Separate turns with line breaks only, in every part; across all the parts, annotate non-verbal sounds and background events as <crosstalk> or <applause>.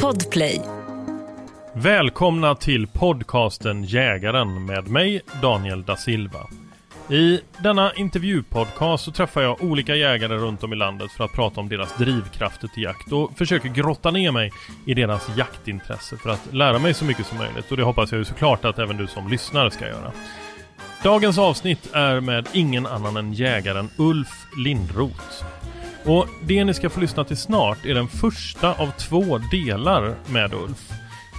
Podplay.
Välkomna till podcasten Jägaren med mig Daniel da Silva. I denna intervjupodcast så träffar jag olika jägare runt om i landet för att prata om deras drivkrafter till jakt och försöker grotta ner mig i deras jaktintresse för att lära mig så mycket som möjligt och det hoppas jag ju såklart att även du som lyssnar ska göra. Dagens avsnitt är med ingen annan än jägaren Ulf Lindroth. Och det ni ska få lyssna till snart är den första av två delar med Ulf.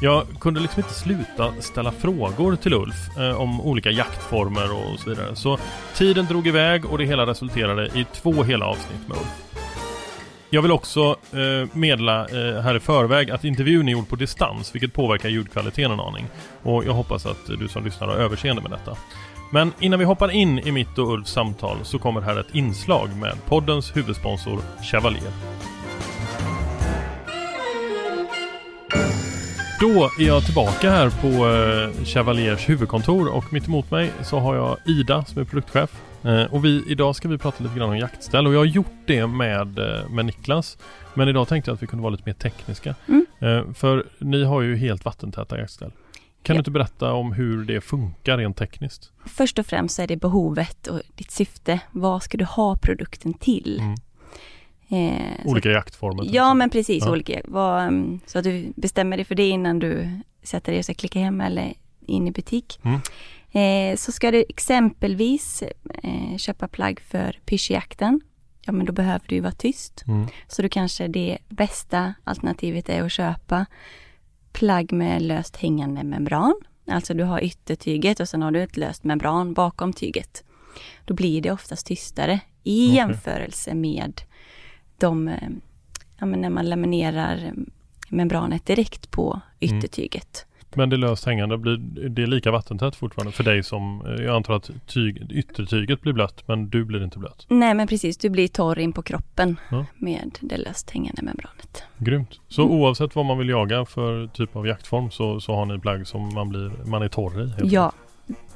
Jag kunde liksom inte sluta ställa frågor till Ulf eh, om olika jaktformer och så vidare. Så tiden drog iväg och det hela resulterade i två hela avsnitt med Ulf. Jag vill också eh, meddela eh, här i förväg att intervjun är gjord på distans, vilket påverkar ljudkvaliteten en aning. Och jag hoppas att du som lyssnar har överseende med detta. Men innan vi hoppar in i mitt och Ulfs samtal så kommer här ett inslag med poddens huvudsponsor Chevalier. Då är jag tillbaka här på eh, Chevaliers huvudkontor och mitt emot mig så har jag Ida som är produktchef. Eh, och vi, idag ska vi prata lite grann om jaktställ och jag har gjort det med, eh, med Niklas. Men idag tänkte jag att vi kunde vara lite mer tekniska.
Mm.
Eh, för ni har ju helt vattentäta jaktställ. Kan
Ja.
du inte berätta om hur det funkar rent tekniskt?
Först och främst så är det behovet och ditt syfte. Vad ska du ha produkten till?
Mm.
Eh, så-
Olika jaktformer? till
Ja, men precis.
Ja.
Olika. Vad, mm, så att du bestämmer dig för det innan du sätter dig och ska klicka hem eller in i butik.
Mm.
Eh, så ska du exempelvis eh, köpa plagg för pyrschjakten. Ja, men då behöver du vara tyst.
Mm.
Så då kanske det bästa alternativet är att köpa plagg med löst hängande membran. Alltså du har yttertyget och sen har du ett löst membran bakom tyget. Då blir det oftast tystare i
Okej.
jämförelse med de, eh, ja när man laminerar eh, membranet direkt på
Mm. Men det löst hängande, blir det är lika vattentätt fortfarande för dig som, eh, jag antar att tyg, yttertyget blir blött men du blir inte blöt.
Nej men precis, du blir torr in på kroppen
Ja.
med det löst hängande membranet.
Grymt. Så
Mm.
oavsett vad man vill jaga för typ av jaktform så, så har ni plagg som man, blir, man är torr i?
Ja,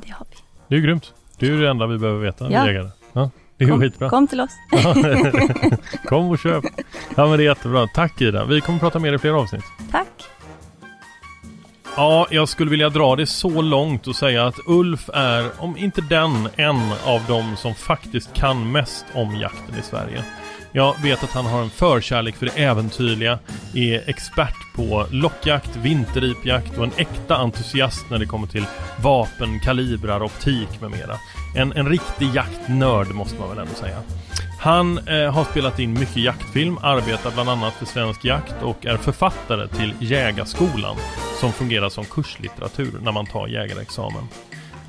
det har vi.
Det är grymt. Det är ju det enda vi behöver veta,
Ja.
vi jägare. Ja, det är
Kom,
skitbra.
kom till oss. <laughs> <laughs>
Kom och köp. Ja men det är jättebra. Tack Ida. Vi kommer prata mer i fler avsnitt.
Tack.
Ja, jag skulle vilja dra det så långt och säga att Ulf är, om inte den, en av de som faktiskt kan mest om jakten i Sverige. Jag vet att han har en förkärlek för det äventyrliga, är expert på lockjakt, vinterripjakt och en äkta entusiast när det kommer till vapen, kalibrar, optik med mera. En, en riktig jaktnörd måste man väl ändå säga. Han eh, har spelat in mycket jaktfilm, arbetar bland annat för Svensk Jakt och är författare till Jägarskolan som fungerar som kurslitteratur när man tar jägarexamen.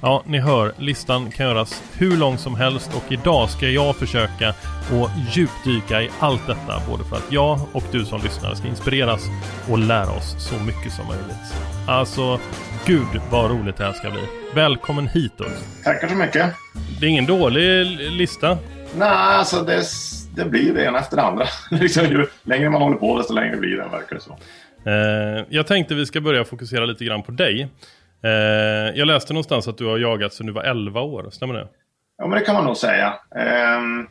Ja, ni hör, listan kan göras hur lång som helst och idag ska jag försöka att djupdyka i allt detta både för att jag och du som lyssnar ska inspireras och lära oss så mycket som möjligt. Alltså, gud vad roligt det här ska bli. Välkommen hit Ulf.
Tackar så mycket.
Det är ingen dålig lista.
Nej, alltså det, det blir det ena efter det andra. <laughs> liksom, ju längre man håller på desto längre blir det, verkar det så.
Eh, jag tänkte vi ska börja fokusera lite grann på dig. Eh, jag läste någonstans att du har jagat sedan du var 11 år, stämmer det?
Ja, men det kan man nog säga. Ehm,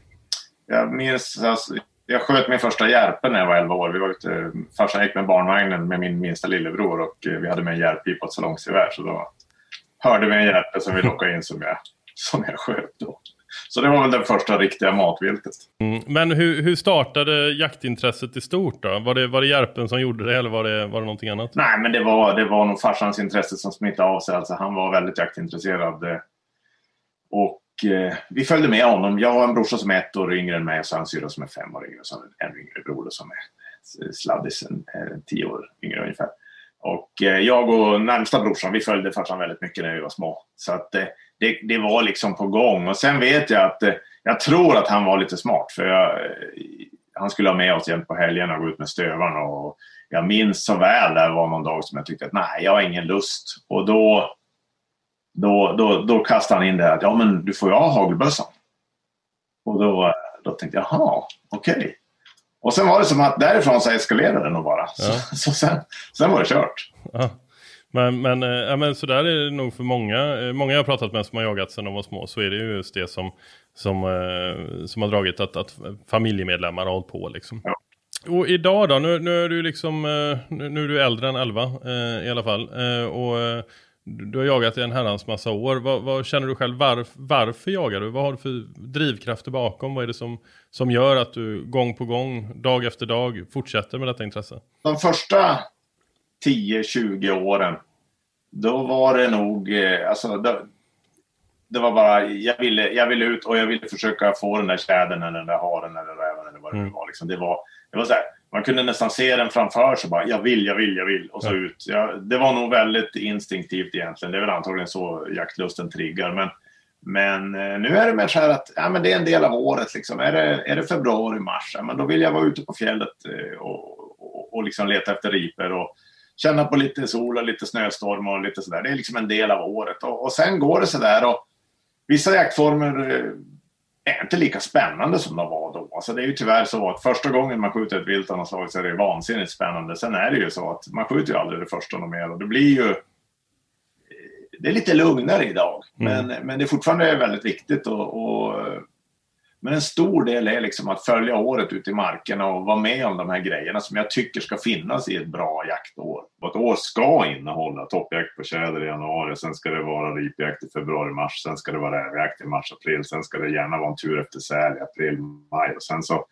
jag minns, alltså, jag sköt min första järpe när jag var 11 år. Vi var ute, farsan gick med barnvagnen med min minsta lillebror och vi hade med en järppipa och ett salongsgevär. Så då hörde vi en järpe som vi lockade in som jag, som jag sköt då. Så det var väl det första riktiga matviltet.
Mm. Men hur, hur startade jaktintresset i stort då? Var det, var det järpen som gjorde det eller var det, var det någonting annat?
Nej, men det var, det var nog farsans intresse som smittade av sig. Alltså, han var väldigt jaktintresserad. Och eh, vi följde med honom. Jag har en brorsa som är ett år yngre än mig och så har han en syrra som är fem år yngre. Och så har en yngre bror som är eh, sladdis, en, eh, tio år yngre ungefär. Och eh, jag och närmsta brorsan, vi följde farsan väldigt mycket när vi var små. Så att eh, det, det var liksom på gång. Och sen vet jag att eh, jag tror att han var lite smart. För jag, han skulle ha med oss jämt på helgerna och gå ut med stövaren. Och jag minns så väl där var någon dag som jag tyckte att nej, jag har ingen lust. Och då, då, då, då kastade han in det här att ja, men du får ju ha hagelbössan. Och då, då tänkte jag, jaha, okej. Och sen var det som att därifrån så eskalerade det nog bara.
Ja.
Så, så sen, sen var det kört.
Ja. Men, men, eh, ja, men så där är det nog för många. Eh, Många jag har pratat med som har jagat sedan de var små så är det ju just det som, som, eh, som har dragit att, att familjemedlemmar har hållit på liksom.
Ja.
Och idag då, nu, nu är du liksom, nu, är du äldre än 11 eh, i alla fall. Och du har jagat i en herrans massa år. Vad, vad känner du själv, varf, varför jagar du? Vad har du för drivkrafter bakom? Vad är det som, som gör att du gång på gång, dag efter dag, fortsätter med detta intresse?
De första 10-20 åren, då var det nog, eh, alltså, då, det var bara, jag ville, jag ville ut och jag ville försöka få den där tjädern eller den där haren eller räven eller vad det nu
Mm.
var. Liksom. Det var, det var så här, man kunde nästan se den framför sig bara, jag vill, jag vill, jag vill och så
Ja.
ut. Ja, det var nog väldigt instinktivt egentligen. Det är väl antagligen så jaktlusten triggar. Men, men eh, nu är det mer så här att ja, men det är en del av året. Liksom. Är, det, är det februari, mars, ja, men då vill jag vara ute på fjället eh, och, och, och liksom leta efter ripor. Och, känna på lite sol och lite snöstorm och lite sådär. Det är liksom en del av året. Och, och sen går det sådär och vissa jaktformer eh, är inte lika spännande som de var då. Alltså det är ju tyvärr så att första gången man skjuter ett vilt av slag så är det vansinnigt spännande. Sen är det ju så att man skjuter ju aldrig det första något mer och det blir ju det är lite lugnare idag,
Mm.
men, men det är fortfarande väldigt viktigt. Och, och, men en stor del är liksom att följa året ute i markerna och vara med om de här grejerna som jag tycker ska finnas i ett bra jaktår. Och ett år ska innehålla toppjakt på tjäder i januari, sen ska det vara ripjakt i februari-mars, sen ska det vara rävjakt i mars-april, sen ska det gärna vara en tur efter säl i april-maj och sen så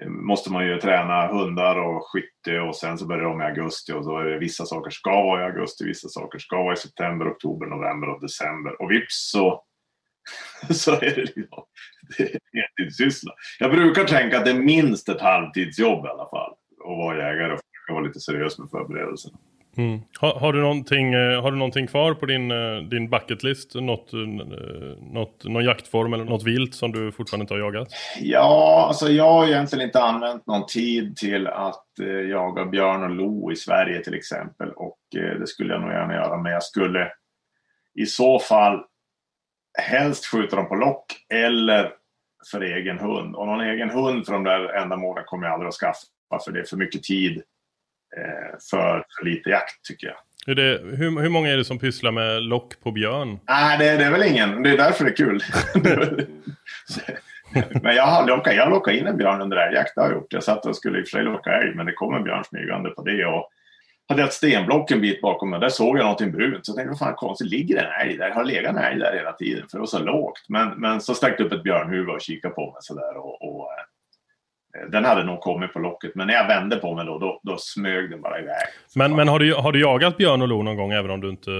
eh, måste man ju träna hundar och skytte och sen så börjar de i augusti och då är det vissa saker ska vara i augusti, vissa saker ska vara i september, oktober, november och december. Och vips så, <laughs> så är det liksom, det är heltidssyssla. Jag brukar tänka att det är minst ett halvtidsjobb i alla fall att vara jägare och försöka vara lite seriös med förberedelserna.
Mm. Har, har, du någonting, eh, har du någonting kvar på din, eh, din bucketlist? Något, eh, något, någon jaktform eller något vilt som du fortfarande inte har jagat?
Ja, alltså jag har egentligen inte använt någon tid till att eh, jaga björn och lo i Sverige till exempel. Och eh, det skulle jag nog gärna göra. Men jag skulle i så fall helst skjuta dem på lock eller för egen hund. Och någon egen hund för de där ändamålen kommer jag aldrig att skaffa. För det är för mycket tid eh, för, för lite jakt tycker jag.
Är det, hur, hur många är det som pysslar med lock på björn?
Nej, det, det är väl ingen. Det är därför det är kul. <laughs> men jag har lockat, jag lockade in en björn under älgjakt. Det har jag gjort. Jag satt och skulle i och för sig locka älg, men det kom en björn smygande på det. Och hade ett stenblock en bit bakom mig. Där såg jag någonting brunt. Så jag tänkte, vad fan konstigt, ligger det en älg där? Jag har legat en älg där hela tiden, för det var så lågt. Men, men så stack det upp ett björnhuvud och kikade på mig sådär. Och, och, eh, den hade nog kommit på locket, men när jag vände på mig då, då, då smög den bara iväg.
Men, men har, du, har du jagat björn och lo någon gång även om du inte...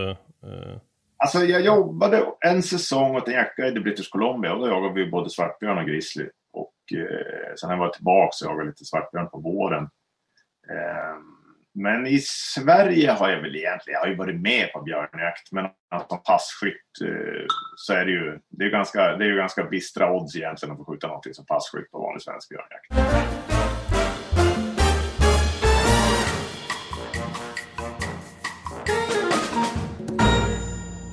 Eh...
Alltså jag jobbade en säsong åt en jaktguide i British Columbia och då jagade vi både svartbjörn och grizzly. Och eh, sen när jag var tillbaka så jagade jag lite svartbjörn på våren. Eh, men i Sverige har jag väl egentligen, jag har ju varit med på björnjakt, men som passkytt eh, så är det ju, det är ju ganska, det är ju ganska bistra odds egentligen att få skjuta någonting som passkytt på vanlig svensk björnjakt.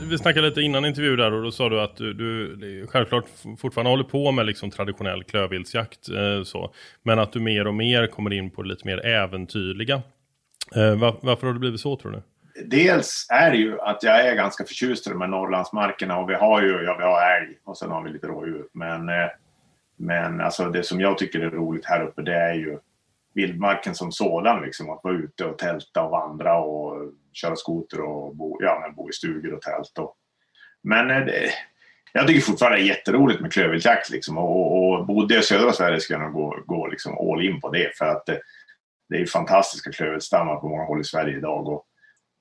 Vi snackade lite innan intervju där och då sa du att du, du självklart fortfarande håller på med liksom traditionell klövviltsjakt. Eh, så, men att du mer och mer kommer in på det lite mer äventyrliga. Eh, Var, varför har det blivit så tror du?
Dels är det ju att jag är ganska förtjust i de här Norrlandsmarkerna och vi har ju, ja vi har älg och sen har vi lite rådjur. Men, eh, men alltså det som jag tycker är roligt här uppe det är ju vildmarken som sådan. Liksom, att vara ute och tälta och vandra och köra skoter och bo, ja, men bo i stugor och tält. Och, men eh, det, jag tycker fortfarande det är jätteroligt med klövviltjakt. Liksom, och, och, och bodde jag i södra Sverige ska jag nog gå, gå liksom all in på det. För att det, är fantastiska klövviltstammar på många håll i Sverige idag. Och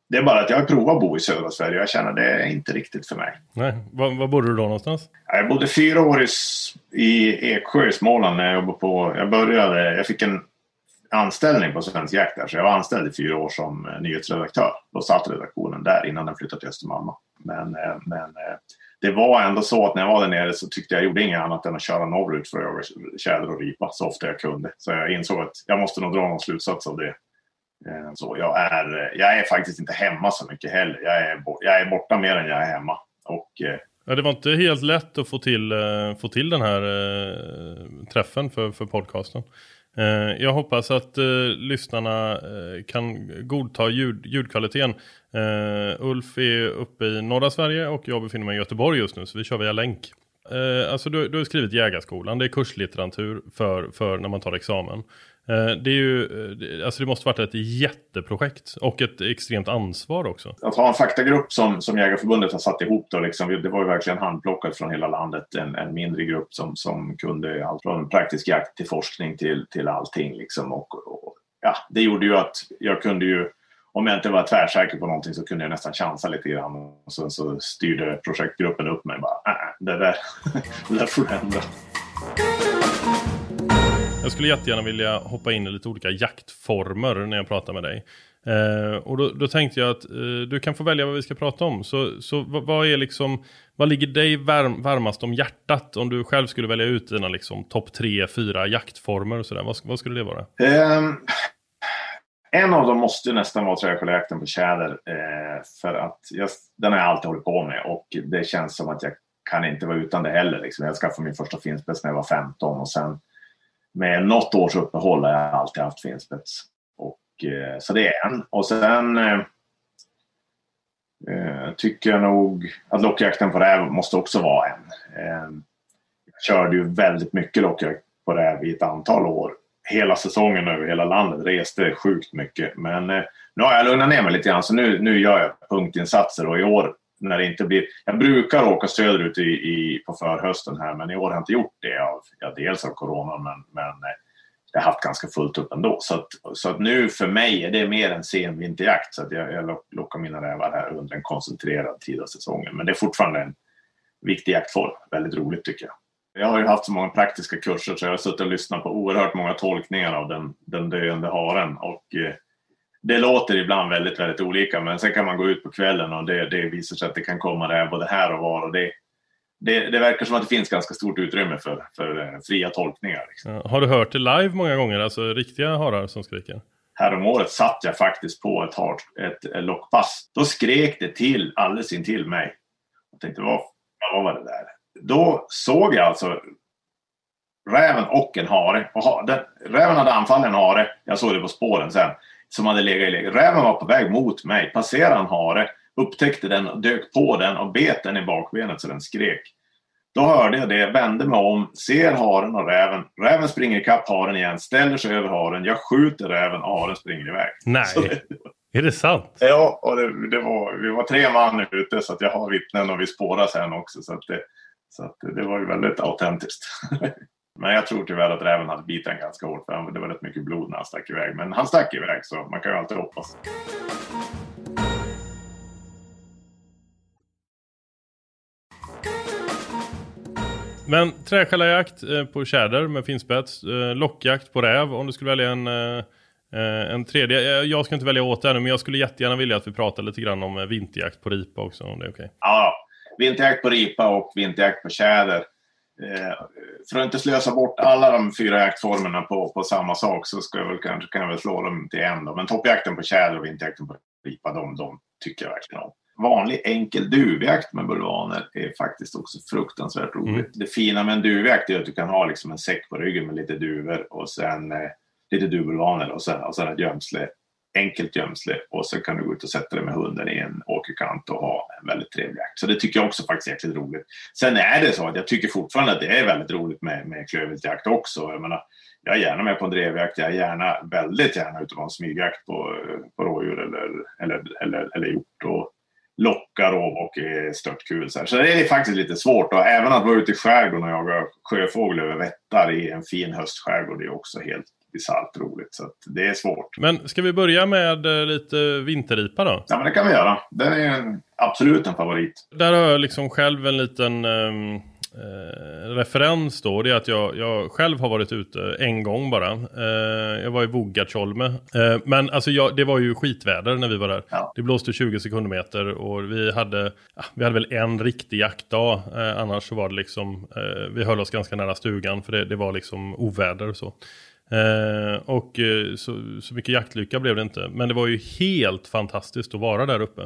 det är bara att jag har provat att bo i södra Sverige och jag känner att det är inte riktigt för mig.
Nej, var, var bodde du då någonstans?
Jag bodde fyra år i, i Eksjö i Småland när jag jobbade på... Jag började... Jag fick en anställning på Svensk Jakt där, så jag var anställd i fyra år som eh, nyhetsredaktör. Då satt redaktionen där innan den flyttade till Östermalma. Men, eh, men eh, det var ändå så att när jag var där nere så tyckte jag, jag gjorde inget annat än att köra norrut för att jaga tjäder och ripa så ofta jag kunde. Så jag insåg att jag måste nog dra någon slutsats av det. Eh, så jag är, eh, jag är faktiskt inte hemma så mycket heller. Jag är, jag är borta mer än jag är hemma. Och eh,
Ja, det var inte helt lätt att få till, få till den här träffen för, för podcasten. Eh, jag hoppas att eh, lyssnarna eh, kan godta ljud, ljudkvaliteten. Eh, Ulf är uppe i norra Sverige och jag befinner mig i Göteborg just nu så vi kör via länk. Eh, alltså du, du har skrivit Jägarskolan, det är kurslitteratur för, för när man tar examen. Eh, det är ju, eh, alltså det måste varit ett jätteprojekt och ett extremt ansvar också.
Att ha en faktagrupp som, som Jägarförbundet har satt ihop då, liksom, det var ju verkligen handplockat från hela landet. En, en mindre grupp som, som kunde allt från praktisk jakt till forskning till, till allting. Liksom. Och, och, ja, det gjorde ju att jag kunde ju, om jag inte var tvärsäker på någonting så kunde jag nästan chansa lite grann. Och sen så styrde projektgruppen upp mig bara, äh, äh det där, <laughs> det där får du ändra.
Jag skulle jättegärna vilja hoppa in i lite olika jaktformer när jag pratar med dig. Eh, och då, då, tänkte jag att eh, du kan få välja vad vi ska prata om. Så, så vad, är liksom, vad ligger dig varm, varmast om hjärtat om du själv skulle välja ut dina liksom, topp tre, fyra jaktformer och sådär? Vad, vad skulle det vara?
Um, en av dem måste nästan vara träsköljakten på tjäder. Eh, för att jag, den har jag alltid hållit på med och det känns som att jag kan inte vara utan det heller. Liksom. Jag skaffade min första finspets när jag var 15 och sen med något års uppehåll har jag alltid haft finspets. Och, eh, så det är en. Och sen eh, eh, tycker jag nog att lockjakten på räv måste också vara en. Eh, jag körde ju väldigt mycket lockjakt på räv i ett antal år. Hela säsongen över hela landet. Reste sjukt mycket. Men eh, nu har jag lugnat ner mig lite grann så nu, nu gör jag punktinsatser och i år när det inte blir... Jag brukar åka söderut i, i, på förhösten här men i år har jag inte gjort det. Av, ja, dels av Corona men, men eh, jag har haft ganska fullt upp ändå. Så, att, så att nu för mig är det mer en sen vinterjakt. Så att jag, jag lockar mina rävar här under en koncentrerad tid av säsongen. Men det är fortfarande en viktig jaktform. Väldigt roligt tycker jag. Jag har ju haft så många praktiska kurser så jag har suttit och lyssnat på oerhört många tolkningar av den, den döende haren. Och, eh, det låter ibland väldigt, väldigt olika men sen kan man gå ut på kvällen och det, det visar sig att det kan komma där både här och var. Och det, det, det verkar som att det finst ganska stort utrymme för, för eh, fria tolkningar. Liksom.
Har du hört det live många gånger, alltså riktiga harar som skriker?
Häromåret satt jag faktiskt på ett, hard, ett, lockpass. Då skrek det till alldeles intill mig. Jag tänkte, vad, vad var det där? Då såg jag alltså räven och en hare. Och den, räven hade anfallit en hare. Jag såg det på spåren sen som hade legat i läge. Räven var på väg mot mig, passerade en hare, upptäckte den, dök på den och bet den i bakbenet så den skrek. Då hörde jag det, vände mig om, ser haren och räven. Räven springer ikapp haren igen, ställer sig över haren. Jag skjuter räven och haren springer iväg.
Nej, det, är det sant?
Ja, och det, det, var, vi var tre man ute så att jag har vittnen och vi spårar sen också. Så, att det, så att det var ju väldigt autentiskt. <laughs> Men jag tror tyvärr att räven hade bitit den ganska hårt för det var rätt mycket blod när han stack iväg. Men han stack iväg så man kan ju alltid hoppas.
Men träskällarjakt eh, på tjäder med finspets, eh, lockjakt på räv om du skulle välja en, eh, en tredje. Jag ska inte välja åt det nu men jag skulle jättegärna vilja att vi pratar lite grann om vinterjakt på ripa också om det är okej. Okay.
Ja, vinterjakt på ripa och vinterjakt på tjäder för att inte slösa bort alla de fyra jaktformerna på, på samma sak så ska jag väl, kanske kan jag väl slå dem till en. Då. Men toppjakten på tjäder och vinterjakten på ripa, de, de tycker jag verkligen om. Vanlig enkel duvjakt med bulvaner är faktiskt också fruktansvärt roligt. Mm. Det fina med en duvjakt är att du kan ha liksom en säck på ryggen med lite duvor och sen eh, lite duvbulvaner och sen, och sen ett gömsle enkelt gömsle och så kan du gå ut och sätta dig med hunden i en åkerkant och ha en väldigt trevlig jakt. Så det tycker jag också faktiskt är jäkligt roligt. Sen är det så att jag tycker fortfarande att det är väldigt roligt med, med klövviltjakt också. Jag menar, jag är gärna med på en drevjakt. Jag är gärna, väldigt gärna ute på en smygjakt på, på rådjur eller, eller, eller, eller hjort. Och lockar och, och är störtkul. Så, så det är faktiskt lite svårt. Och även att vara ute i skärgården och jaga sjöfågel över vättar i en fin höstskärgård är också helt bisarrt roligt. Så det är svårt.
Men ska vi börja med eh, lite vinterripa då?
Ja, men det kan vi göra. Den är en, absolut en favorit.
Där har jag liksom själv en liten um... Eh, referens då, det är att jag, jag, själv har varit ute en gång bara. Eh, jag var i Vugatjolme. Eh, men alltså jag, det var ju skitväder när vi var där. Ja. Det blåste 20 sekundmeter och vi hade, ja, vi hade väl en riktig jaktdag. Eh, annars så var det liksom, eh, vi höll oss ganska nära stugan för det, det var liksom oväder och så. Eh, och eh, så, så mycket jaktlycka blev det inte. Men det var ju helt fantastiskt att vara där uppe.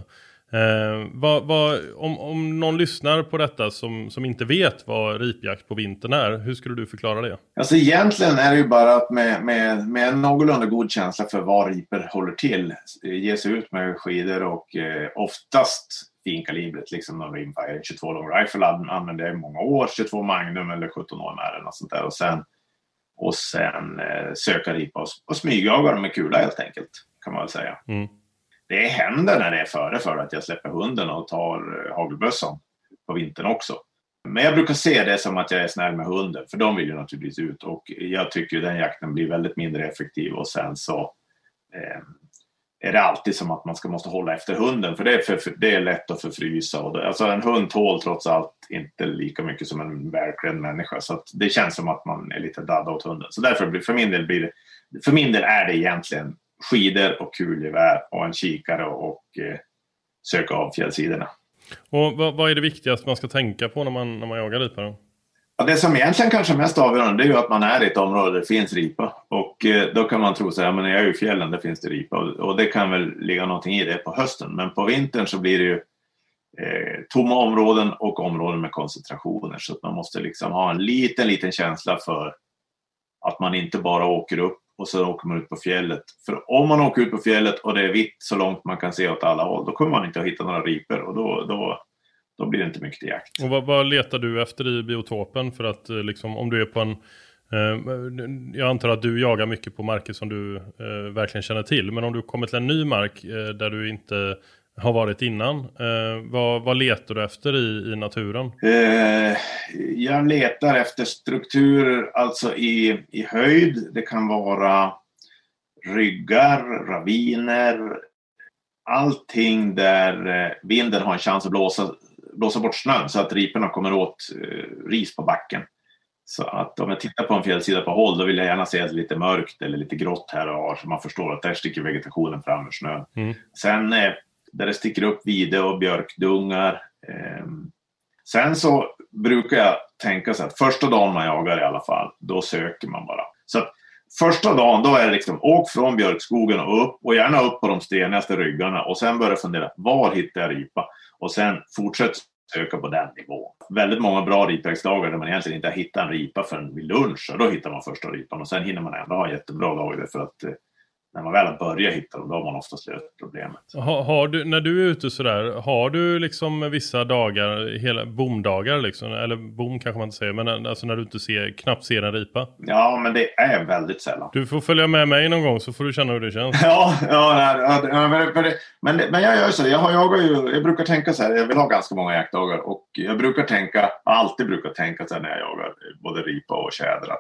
Eh, vad, vad, om, om någon lyssnar på detta som, som inte vet vad ripjakt på vintern är, hur skulle du förklara det?
Alltså egentligen är det ju bara att med, med, med en någorlunda god känsla för var riper håller till, eh, ge sig ut med skidor och eh, oftast finkalibret, liksom någon rimfire. 22 long rifle använde jag i många år, 22 magnum eller 17 år med eller något sånt där. Och sen och sen eh, söka ripa och, och smygjaga dem med kula helt enkelt. Kan man väl säga.
Mm.
Det händer när det är före för att jag släpper hunden och tar eh, hagelbössan på vintern också. Men jag brukar se det som att jag är snäll med hunden, för de vill ju naturligtvis ut och jag tycker den jakten blir väldigt mindre effektiv och sen så eh, är det alltid som att man ska måste hålla efter hunden för det är, för, för det är lätt att förfrysa. Och det, alltså en hund tål trots allt inte lika mycket som en välklädd människa så det känns som att man är lite dadda åt hunden. Så därför blir, för min del blir det, för min del är det egentligen skidor och kulgevär och en kikare och eh, söka av fjällsidorna.
Och vad, vad, är det viktigaste man ska tänka på när man, när man jagar ripa?
Ja, det som egentligen kanske är mest avgörande det är ju att man är i ett område där det finns ripa. Och eh, då kan man tro så här, men jag är ju i fjällen, där finns det ripa. Och, och, det kan väl ligga någonting i det på hösten. Men på vintern så blir det ju eh, tomma områden och områden med koncentrationer. Så att man måste liksom ha en liten, liten känsla för att man inte bara åker upp och så åker man ut på fjället. För om man åker ut på fjället och det är vitt så långt man kan se åt alla håll, då kommer man inte att hitta några ripor och då, då, då blir det inte mycket till jakt.
Och vad, vad letar du efter i biotopen för att eh, liksom, om du är på en eh, jag antar att du jagar mycket på marker som du eh, verkligen känner till. Men om du kommer till en ny mark eh, där du inte har varit innan. Eh, vad, vad, letar du efter i, i naturen?
Eh, jag letar efter strukturer, alltså i, i höjd. Det kan vara ryggar, raviner, allting där vinden har en chans att blåsa, blåsa bort snön så att riporna kommer åt eh, ris på backen. Så att om jag tittar på en fjällsida på håll då vill jag gärna se det lite mörkt eller lite grått här och var så man förstår att där sticker vegetationen fram ur snön. Mm. Sen eh, där det sticker upp vide och björkdungar. Ehm, sen så brukar jag tänka så att första dagen man jagar i alla fall, då söker man bara. Så att första dagen då är det liksom åk från björkskogen och upp och gärna upp på de stenigaste ryggarna och sen börja fundera var hittar jag ripa? Och sen fortsätt söka på den nivån. Väldigt många bra ripjaktsdagar där man egentligen inte har hittat en ripa förrän vid lunch och då hittar man första ripan och sen hinner man ändå ha jättebra dagar för att eh, när man väl har börjat hitta dem, då har man oftast löst problemet.
Har, har, du, när du är ute sådär, har du liksom vissa dagar, hela bomdagar liksom? Eller bom kanske man inte säger, men alltså när du inte ser, knappt ser en ripa?
Ja, men det är väldigt sällan.
Du får följa med mig någon gång så får du känna hur det känns. <laughs>
ja, ja, ja men, men, men jag gör så. Jag, har, jag, ju, jag brukar tänka så här, jag vill ha ganska många jaktdagar och jag brukar tänka, alltid brukar tänka så här när jag jagar både ripa och tjädrar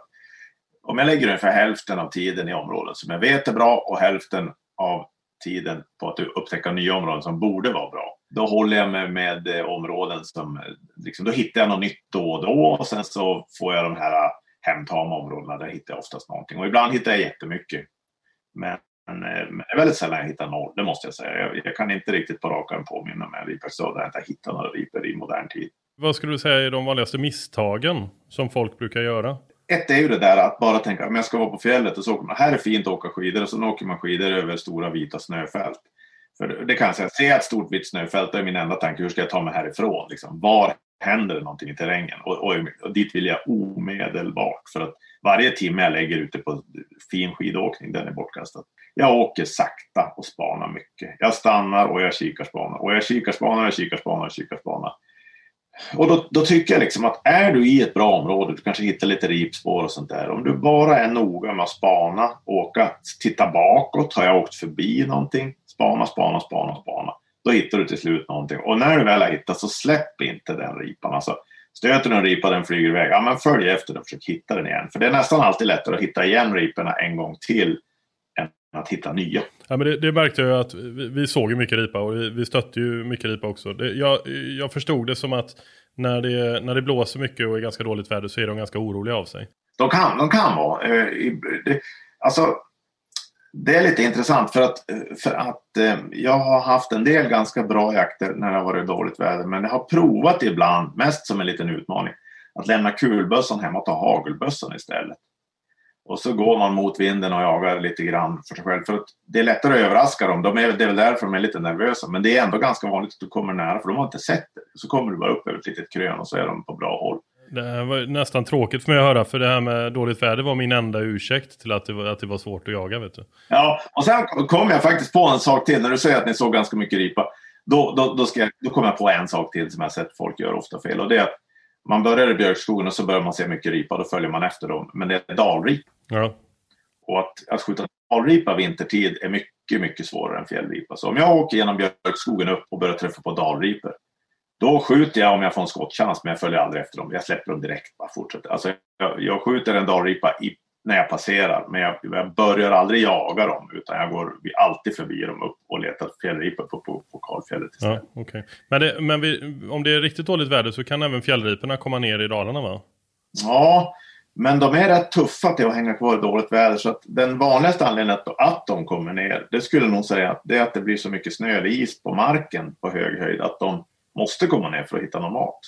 om jag lägger ungefär hälften av tiden i områden som jag vet är bra och hälften av tiden på att upptäcka nya områden som borde vara bra. Då håller jag mig med eh, områden som, eh, liksom, då hittar jag något nytt då och då och sen så får jag de här eh, hemtama områdena, där hittar jag oftast någonting. Och ibland hittar jag jättemycket. Men, men det är väldigt sällan jag hittar noll, det måste jag säga. Jag, jag kan inte riktigt på rak arm påminna mig en ripjaktsdag där jag inte hittat några ripor i modern tid.
Vad skulle du säga är de vanligaste misstagen som folk brukar göra?
Ett är ju det där att bara tänka om jag ska vara på fjället och så åker man, här är fint att åka skidor och så åker man skidor över stora vita snöfält. För det kan jag säga, ser jag ett stort vitt snöfält då är min enda tanke hur ska jag ta mig härifrån? Liksom, var händer det någonting i terrängen? Och, och, och, dit vill jag omedelbart för att varje timme jag lägger ute på fin skidåkning den är bortkastad. Jag åker sakta och spanar mycket. Jag stannar och jag kikar spanar och jag kikar spanar och kikar spanar och kikar spanar. Och då, då, tycker jag liksom att är du i ett bra område, du kanske hittar lite ripspår och sånt där. Om du bara är noga med att spana, åka, titta bakåt. Har jag åkt förbi någonting? Spana, spana, spana, spana. Då hittar du till slut någonting. Och när du väl har hittat så släpp inte den ripan. Alltså, stöter du en ripa den flyger iväg, ja men följ efter den och försök hitta den igen. För det är nästan alltid lättare att hitta igen riporna en gång till att hitta nya.
Ja, men det, det märkte jag att vi, vi såg ju mycket ripa och vi, vi stötte ju mycket ripa också. Det, jag, jag förstod det som att när det, när det blåser mycket och är ganska dåligt väder så är de ganska oroliga av sig.
De kan, de kan vara. Eh, det, alltså, det är lite intressant för att, för att eh, jag har haft en del ganska bra jakter när det har varit dåligt väder. Men jag har provat ibland, mest som en liten utmaning, att lämna kulbössan hemma och ta hagelbössan istället. Och så går man mot vinden och jagar lite grann för sig själv. För det är lättare att överraska dem. De är, det är väl därför de är lite nervösa. Men det är ändå ganska vanligt att du kommer nära för de har inte sett det. Så kommer du bara upp över ett litet krön och så är de på bra håll.
Det här var nästan tråkigt för mig att höra för det här med dåligt väder var min enda ursäkt till att det var, att det var svårt att jaga. Vet du.
Ja, och sen kom jag faktiskt på en sak till när du säger att ni såg ganska mycket ripa. Då, då, då, ska jag, då kom jag på en sak till som jag sett folk göra ofta fel och det är att man börjar i björkskogen och så börjar man se mycket ripa, då följer man efter dem. Men det är dalripa.
Ja.
Och att, att skjuta dalripa vintertid är mycket, mycket svårare än fjällripa. Så om jag åker genom björkskogen upp och börjar träffa på dalripor, då skjuter jag om jag får en skottchans, men jag följer aldrig efter dem. Jag släpper dem direkt, bara fortsätter. Alltså, jag, jag skjuter en dalripa i, när jag passerar, men jag, jag, börjar aldrig jaga dem, utan jag går alltid förbi dem upp och letar fjällripor på, på, på kalfjället
istället. Ja, okay. Men, det, men vi, om det är riktigt dåligt väder så kan även fjällriporna komma ner i Dalarna va?
Ja, men de är rätt tuffa till att hänga kvar i dåligt väder. Så att den vanligaste anledningen att, att de kommer ner, det skulle nog säga att det är att det blir så mycket snö eller is på marken på hög höjd att de måste komma ner för att hitta någon mat.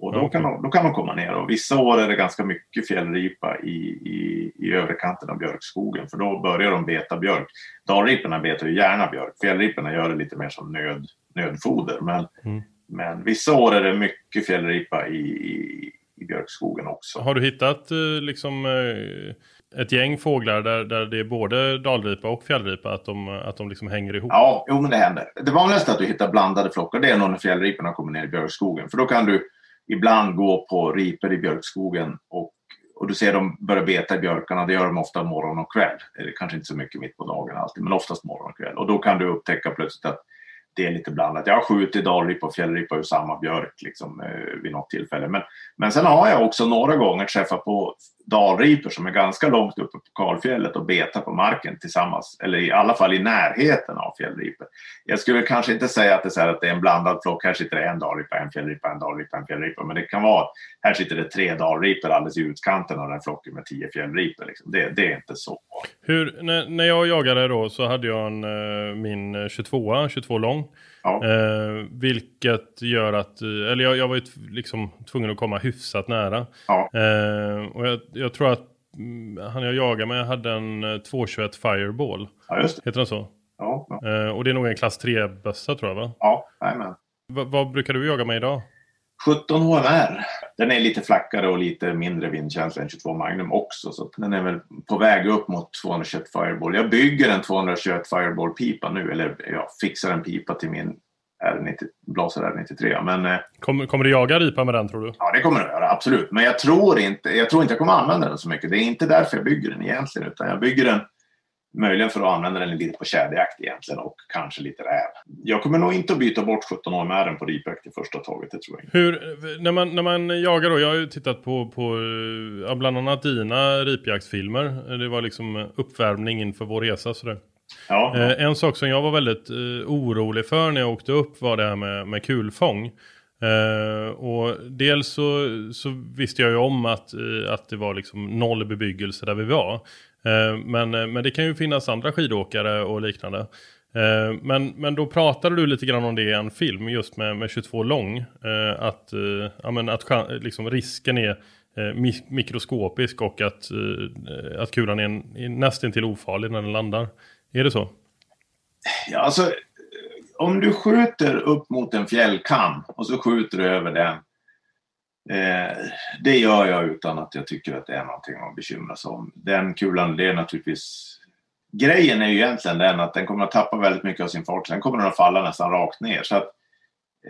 Och då, kan de, då kan de komma ner och vissa år är det ganska mycket fjällripa i, i, i övre kanten av björkskogen för då börjar de beta björk. Dalriporna betar ju gärna björk, fjällriporna gör det lite mer som nöd, nödfoder. Men, mm. men vissa år är det mycket fjällripa i, i, i björkskogen också.
Har du hittat eh, liksom eh, ett gäng fåglar där, där det är både dalripa och fjällripa, att de, att de liksom hänger ihop?
Ja, jo, men det händer. Det vanligaste är att du hittar blandade flockar, det är när fjällriporna kommer ner i björkskogen. För då kan du ibland gå på ripor i björkskogen och, och du ser dem börja beta i björkarna. Det gör de ofta morgon och kväll. Eller kanske inte så mycket mitt på dagen alltid, men oftast morgon och kväll. Och då kan du upptäcka plötsligt att det är lite blandat. Jag har skjutit dalripa och fjällripa ur samma björk liksom, eh, vid något tillfälle. Men, men sen har jag också några gånger träffat på dalripor som är ganska långt uppe på kalfjället och betar på marken tillsammans, eller i alla fall i närheten av fjällripor. Jag skulle kanske inte säga att det, är, så att det är en blandad flock. Här sitter det en dalripa, en fjällripa, en dalripa, en fjällripa. Men det kan vara, att här sitter det tre dalripor alldeles i utkanten av den här flocken med tio fjällripor. Liksom. Det, det, är inte så.
Hur, när, när jag jagade då så hade jag en, eh, min 22, 22 lång. Ja. Eh, vilket gör att, eller jag, jag var ju liksom tvungen att komma hyfsat nära. Ja. Eh, och jag, jag, tror att mm, han jag jagade med hade en 221 eh, Fireball.
Ja, just
det. Heter den så?
Ja. ja.
Eh, och det är nog en klass 3-bössa tror jag va?
Ja, jajamän.
vad brukar du jaga med idag?
17 HMR. Den är lite flackare och lite mindre vindkänslig än 22 Magnum också. Så den är väl på väg upp mot 221 Fireball. Jag bygger en 221 Fireball-pipa nu. Eller jag fixar en pipa till min R90, Blaser R93. Men, eh,
kommer, kommer du jaga ripa med den tror du?
Ja, det kommer jag göra. Absolut. Men jag tror, inte, jag tror inte jag kommer använda den så mycket. Det är inte därför jag bygger den egentligen. Utan jag bygger den Möjligen för att använda den lite på tjäderjakt egentligen och kanske lite räv. Jag kommer nog inte att byta bort 17 år på ripjakt i första taget, det tror jag inte.
Hur, när man, när man jagar då, jag har ju tittat på, på ja, bland annat dina ripjaktsfilmer. Det var liksom uppvärmning inför vår resa sådär. Ja. Eh, en sak som jag var väldigt eh, orolig för när jag åkte upp var det här med, med kulfång. Uh, och dels så, så, visste jag ju om att, uh, att det var liksom noll bebyggelse där vi var. Uh, men, men det kan ju finnas andra skidåkare och liknande. Men, men då pratade du lite grann om det i en film just med, med 22 lång. Att, ja, men att liksom risken är mikroskopisk och att, att kulan är, en, är nästintill ofarlig när den landar. Är det så?
Ja, alltså om du skjuter upp mot en fjällkam och så skjuter du över den Eh, det gör jag utan att jag tycker att det är någonting att bekymra sig om. Den kulan, det är naturligtvis... Grejen är ju egentligen den att den kommer att tappa väldigt mycket av sin fart. Sen kommer den att falla nästan rakt ner. Så att,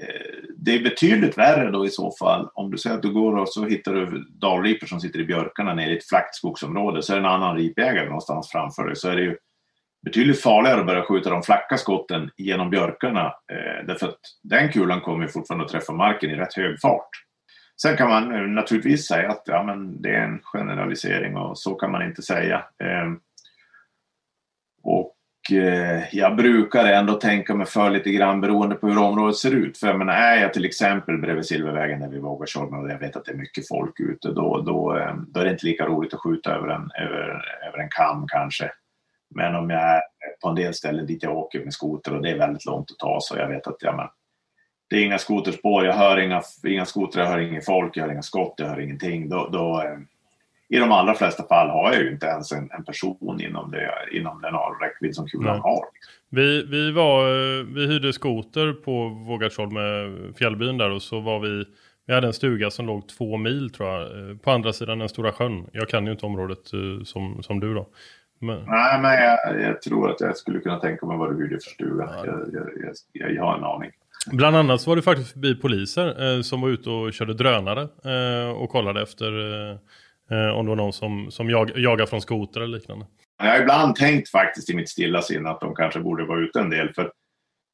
eh, det är betydligt värre då i så fall om du säger att du går och så hittar du dalripor som sitter i björkarna nere i ett flackt skogsområde. Så är det en annan ripjägare någonstans framför dig. Så är det ju betydligt farligare att börja skjuta de flacka skotten genom björkarna. Eh, därför att den kulan kommer fortfarande att träffa marken i rätt hög fart. Sen kan man eh, naturligtvis säga att ja, men det är en generalisering och så kan man inte säga. Eh, och eh, jag brukar ändå tänka mig för lite grann beroende på hur området ser ut. För jag menar, är jag till exempel bredvid Silvervägen där vi vågar köra och jag vet att det är mycket folk ute, då, då, eh, då är det inte lika roligt att skjuta över en, över, över en kam kanske. Men om jag är på en del ställen dit jag åker med skoter och det är väldigt långt att ta så jag vet att ja, men, det är inga skoterspår, jag hör inga, inga skotrar, jag hör ingen folk, jag hör inga skott, jag hör ingenting. Då, då eh, I de allra flesta fall har jag ju inte ens en, en person inom, det, inom den räckvidd som kulan Nej. har.
Vi, vi, var, eh, vi hyrde skoter på Vågatsholm med fjällbyn där och så var vi vi hade en stuga som låg två mil tror jag, eh, på andra sidan den stora sjön. Jag kan ju inte området som, som du då.
Men... Nej, men jag, jag, tror att jag skulle kunna tänka mig vad du hyrde för stuga. Ja. Jag, jag, jag, jag, har en aning.
Bland annat så var det faktiskt förbi poliser eh, som var ute och körde drönare eh, och kollade efter eh, eh om det var någon som, som jag, jagar från skoter eller liknande.
Jag har ibland tänkt faktiskt i mitt stilla sinne att de kanske borde vara ute en del. För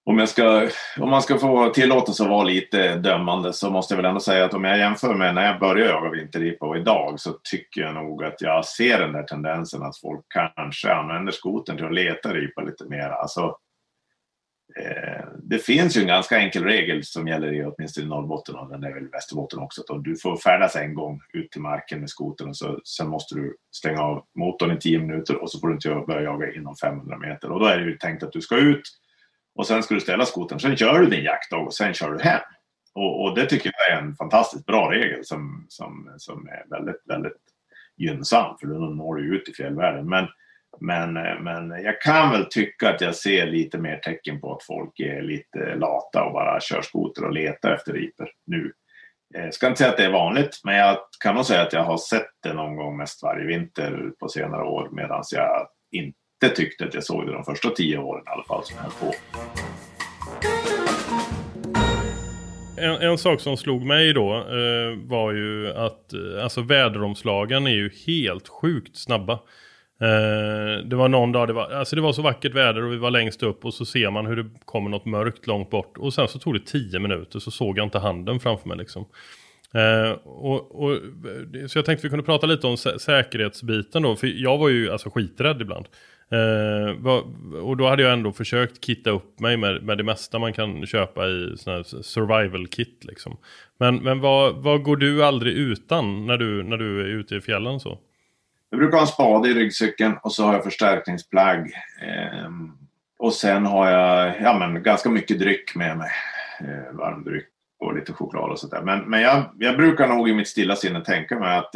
om, jag ska, om man ska få tillåtelse att vara lite dömande så måste jag väl ändå säga att om jag jämför med när jag började jaga vinterripa och idag så tycker jag nog att jag ser den där tendensen att folk kanske använder skoten till att leta ripa lite mer. Alltså, eh, det finns ju en ganska enkel regel som gäller i åtminstone i Norrbotten och den är väl i Västerbotten också. Att du får färdas en gång ut till marken med skoten och så, sen måste du stänga av motorn i tio minuter och så får du inte börja jaga inom 500 meter. Och då är det ju tänkt att du ska ut och sen ska du ställa skotern, sen kör du din jaktdag och sen kör du hem. Och, och, det tycker jag är en fantastiskt bra regel som, som, som är väldigt, väldigt gynnsam för då når du ut i fjällvärlden. Men, men, men jag kan väl tycka att jag ser lite mer tecken på att folk är lite lata och bara kör skoter och letar efter riper nu. Jag ska inte säga att det är vanligt, men jag kan nog säga att jag har sett det någon gång mest varje vinter på senare år medan jag inte inte tyckte att jag såg det de första tio åren i alla fall som jag höll på.
En, en, sak som slog mig då eh, var ju att eh, alltså väderomslagen är ju helt sjukt snabba. Eh, det var någon dag, det var, alltså det var så vackert väder och vi var längst upp och så ser man hur det kommer något mörkt långt bort. Och sen så tog det tio minuter så såg jag inte handen framför mig liksom. Eh, och, och, så jag tänkte vi kunde prata lite om sä säkerhetsbiten då, för jag var ju alltså skiträdd ibland. Uh, och då hade jag ändå försökt kitta upp mig med, med det mesta man kan köpa i sån här survival kit liksom. Men, men vad, vad går du aldrig utan när du, när du är ute i fjällen så?
Jag brukar ha en spade i ryggcykeln och så har jag förstärkningsplagg. Eh, och sen har jag ja, men, ganska mycket dryck med mig. Eh, varm dryck och lite choklad och sådär. Men, men jag, jag brukar nog i mitt stilla sinne tänka mig att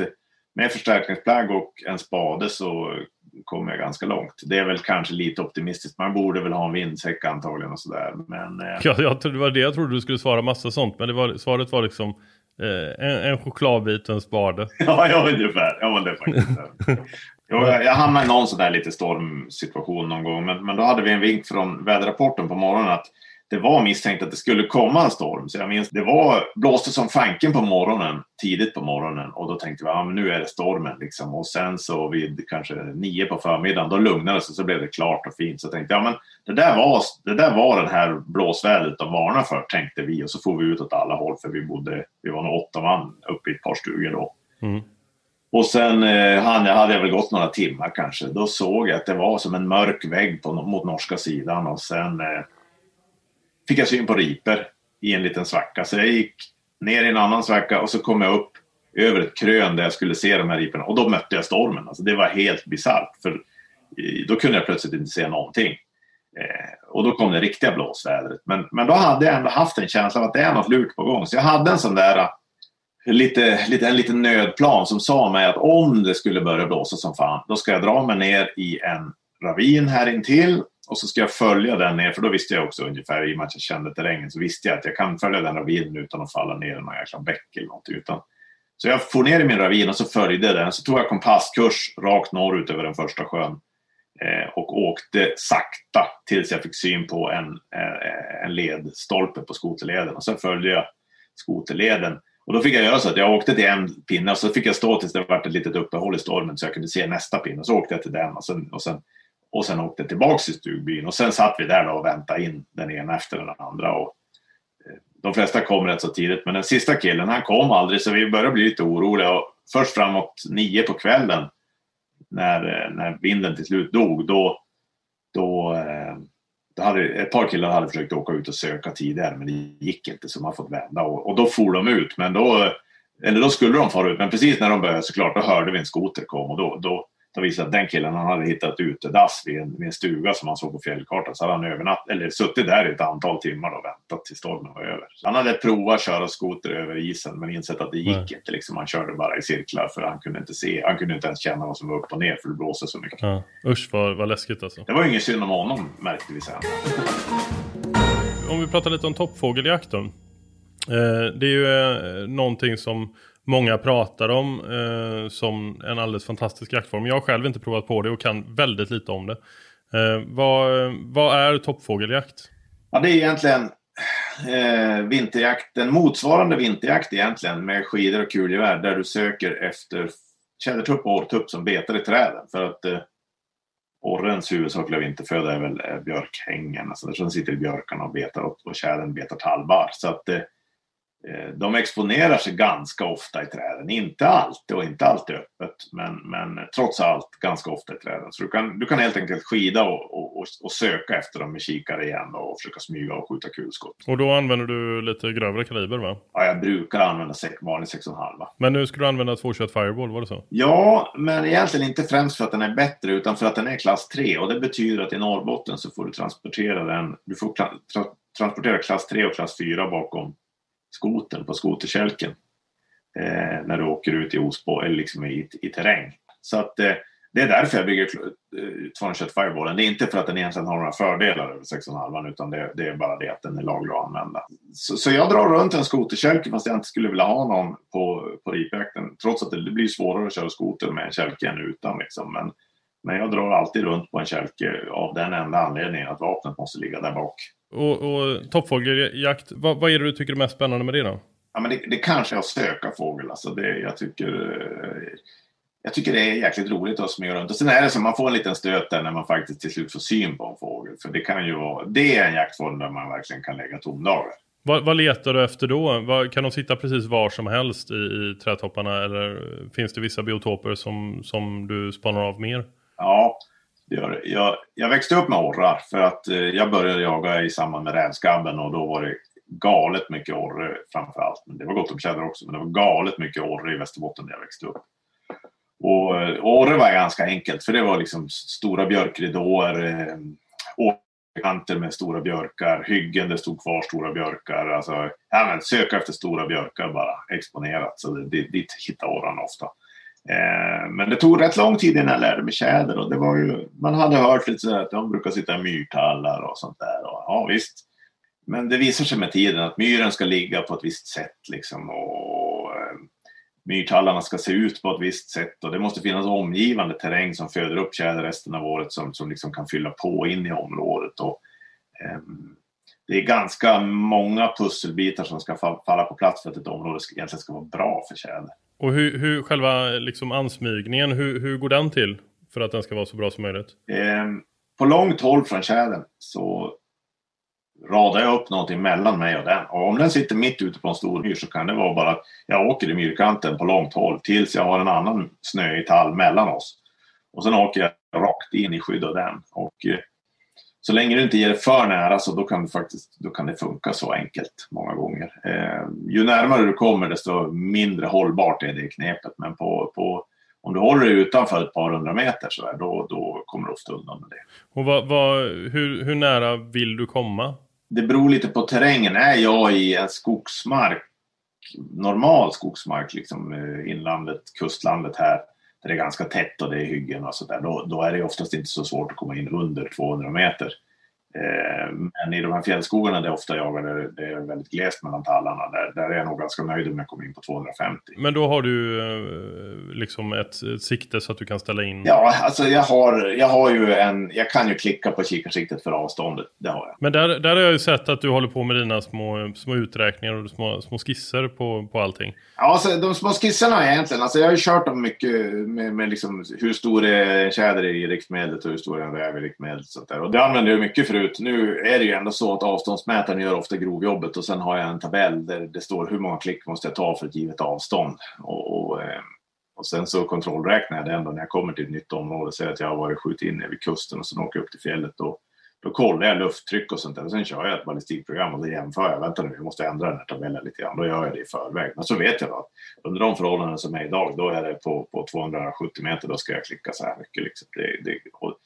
med förstärkningsplagg och en spade så kommer jag ganska långt. Det är väl kanske lite optimistiskt. Man borde väl ha en vindsäck antagligen och sådär. Men, eh...
ja, jag, det var det jag trodde du skulle svara massa sånt. Men det var, svaret var liksom eh, en, en chokladbit och en spade. <laughs>
ja, ja, ungefär. Ja, det faktiskt. <laughs> jag, jag hamnade i någon sån där lite stormsituation någon gång. Men, men då hade vi en vink från väderrapporten på morgonen att det var misstänkt att det skulle komma en storm. Så jag minns, det var, blåste som fanken på morgonen, tidigt på morgonen. Och då tänkte vi, ja men nu är det stormen liksom. Och sen så vid kanske nio på förmiddagen, då lugnade det sig så blev det klart och fint. Så jag tänkte, ja men det där var, det där var den här blåsvädret de varnade för, tänkte vi. Och så får vi ut åt alla håll, för vi bodde, vi var nog åtta man uppe i ett par stugor då. Mm. Och sen eh, hade, hade jag väl gått några timmar kanske. Då såg jag att det var som en mörk vägg på, mot norska sidan. Och sen eh, fick jag syn på riper i en liten svacka. Så jag gick ner i en annan svacka och så kom jag upp över ett krön där jag skulle se de här riporna. Och då mötte jag stormen. Alltså det var helt bisarrt. För då kunde jag plötsligt inte se någonting. Eh, och då kom det riktiga blåsvädret. Men, men då hade jag ändå haft en känsla av att det är något lurt på gång. Så jag hade en sån där eh, lite, lite, en liten nödplan som sa mig att om det skulle börja blåsa som fan, då ska jag dra mig ner i en ravin här intill och så ska jag följa den ner, för då visste jag också ungefär, i och med att jag kände terrängen, så visste jag att jag kan följa den ravinen utan att falla ner i någon jäkla bäck eller något. Utan. Så jag for ner i min ravin och så följde den. Så tog jag kompasskurs rakt norrut över den första sjön. Eh, och åkte sakta tills jag fick syn på en, eh, en ledstolpe på skoterleden. Och sen följde jag skoterleden. Och då fick jag göra så att jag åkte till en pinne och så fick jag stå tills det var ett litet uppehåll i stormen så jag kunde se nästa pinne. Och så åkte jag till den och sen, och sen och sen åkte tillbaks till stugbyn. Och sen satt vi där och väntade in den ena efter den andra. Och eh, de flesta kom rätt så tidigt. Men den sista killen han kom aldrig. Så vi började bli lite oroliga. Och först framåt nio på kvällen när, eh, när vinden till slut dog då, då, eh, då hade ett par killar hade försökt åka ut och söka tidigare men det gick inte så man fått vända. Och, och då for de ut. Men då eller då skulle de fara ut. Men precis när de började såklart då hörde vi en skoter komma. Och då, då det visade att den killen han hade hittat utedass vid en, vid en stuga som han såg på fjällkartan. Så hade han övernatt, eller suttit där i ett antal timmar och väntat tills stormen var över. Han hade provat att köra skoter över isen men insett att det gick Nej. inte. Liksom, han körde bara i cirklar för han kunde inte se. Han kunde inte ens känna vad som var upp och ner för det blåste så mycket. Ja.
Usch vad, vad läskigt alltså.
Det var ingen synd om honom märkte vi sen.
Om vi pratar lite om toppfågeljakt då. Eh, det är ju eh, någonting som många pratar om eh, som en alldeles fantastisk jaktform. Jag har själv inte provat på det och kan väldigt lite om det. Eh, vad, vad är toppfågeljakt?
Ja, det är egentligen eh, vinterjakt, en motsvarande vinterjakt egentligen med skidor och kulgevär där du söker efter tjädertupp och orrtupp som betar i träden. För att eh, orrens huvudsakliga vinterföda är väl eh, björkhängen, alltså där som sitter i björkarna och betar och, och tjädern betar talbar. Så att Eh, de exponerar sig ganska ofta i träden. Inte alltid och inte alltid öppet, men, men trots allt ganska ofta i träden. Så du kan, du kan helt enkelt skida och, och, och söka efter dem med kikare igen och försöka smyga och skjuta kulskott.
Och då använder du lite grövre kaliber va?
Ja, jag brukar använda vanlig 6,5.
Men nu ska du använda 221 Fireball, var det så?
Ja, men egentligen inte främst för att den är bättre utan för att den är klass 3 och det betyder att i Norrbotten så får du transportera den, du får tra transportera klass 3 och klass 4 bakom skoten på skoterkälken eh, när du åker ut i Osbo eller liksom i, i terräng. Så att eh, det är därför jag bygger 221 eh, Fireballen. Det är inte för att den egentligen har några fördelar över 6,5 utan det, det, är bara det att den är laglig att använda. Så, så jag drar runt en skoterkälke fast jag inte skulle vilja ha någon på, på ripjakten. Trots att det, det blir svårare att köra skoter med en kälke än utan. Liksom. Men, men jag drar alltid runt på en kälke av den enda anledningen att vapnet måste ligga där bak.
Och, och toppfågeljakt, vad, vad är det du tycker är mest spännande med det då?
Ja, men det, det kanske är att söka fågel. Alltså det, jag, tycker, jag tycker det är jäkligt roligt att smyga runt. Och sen är det så man får en liten stöt där när man faktiskt till slut får syn på en fågel. För det kan ju vara, det är en jaktform där man verkligen kan lägga tomdagar.
Vad, vad, letar du efter då? Vad, kan de sitta precis var som helst i, i trädtopparna eller finns det vissa biotoper som, som du spanar av mer?
Ja, det gör det. Jag, jag växte upp med orrar för att eh, jag började jaga i samband med rävskabben och då var det galet mycket orre framför allt. Men det var gott om tjäder också, men det var galet mycket orre i Västerbotten där jag växte upp. Och, eh, och eh, orre var ganska enkelt för det var liksom stora björkridåer, eh, åkerkanter med stora björkar, hyggen det stod kvar stora björkar. Alltså, ja, men söka efter stora björkar bara exponerat. Så det, det, dit hittade orrarna ofta. Eh, men det tog rätt lång tid innan jag lärde mig tjäder och det var ju, man hade hört lite sådär att de brukar sitta i myrtallar och sånt där. Och, ja visst. Men det visar sig med tiden att myren ska ligga på ett visst sätt liksom och eh, myrtallarna ska se ut på ett visst sätt och det måste finnas omgivande terräng som föder upp tjäder resten av året som, som liksom kan fylla på in i området. Och, um, det är ganska många pusselbitar som ska falla på plats för att ett område egentligen ska vara bra för tjäder.
Och hur, hur själva liksom ansmygningen, hur, hur går den till för att den ska vara så bra som möjligt?
Eh, på långt håll från tjädern så radar jag upp någonting mellan mig och den. Och om den sitter mitt ute på en stor myr så kan det vara bara att jag åker i myrkanten på långt håll tills jag har en annan snöig tall mellan oss. Och sen åker jag rakt in i skydd av den. Och eh, så länge du inte ger det för nära så då kan det, faktiskt, då kan det funka så enkelt många gånger. Eh, ju närmare du kommer desto mindre hållbart är det knepet. Men på, på, om du håller dig utanför ett par hundra meter så där, då, då kommer du ofta undan med det.
Och vad, vad, hur, hur nära vill du komma?
Det beror lite på terrängen. Är jag i en skogsmark, normal skogsmark, liksom eh, inlandet, kustlandet här, där det är ganska tätt och det är hyggen och sådär, då, då är det oftast inte så svårt att komma in under 200 meter. Eh, men i de här fjällskogarna där jag ofta jagar, det är väldigt glest mellan tallarna, där, där är jag nog ganska nöjd om jag kommer in på 250.
Men då har du eh, liksom ett, ett sikte så att du kan ställa in?
Ja, alltså jag har, jag har ju en, jag kan ju klicka på kikarsiktet för avståndet, det har jag.
Men där, där har jag ju sett att du håller på med dina små, små uträkningar och små, små skisser på, på allting.
Ja, alltså, de små skisserna egentligen, alltså jag har ju kört dem mycket med, med liksom hur stor är en tjäder i riktmedlet och hur stor är en räv i riktmedlet. Och, och det använder jag mycket förut. Nu är det ju ändå så att avståndsmätaren gör ofta grovjobbet och sen har jag en tabell där det står hur många klick måste jag ta för ett givet avstånd. Och, och, eh, och sen så kontrollräknar jag det ändå när jag kommer till ett nytt område. Säger att jag har varit skjutit in vid kusten och sen åker jag upp till fjället. Då, då kollar jag lufttryck och sånt där. Och sen kör jag ett ballistikprogram och då jämför jag. Vänta nu, jag måste ändra den här tabellen lite grann. Då gör jag det i förväg. Men så vet jag att under de förhållanden som är idag, då är det på, på 270 meter, då ska jag klicka så här mycket. Liksom. Det, det, och,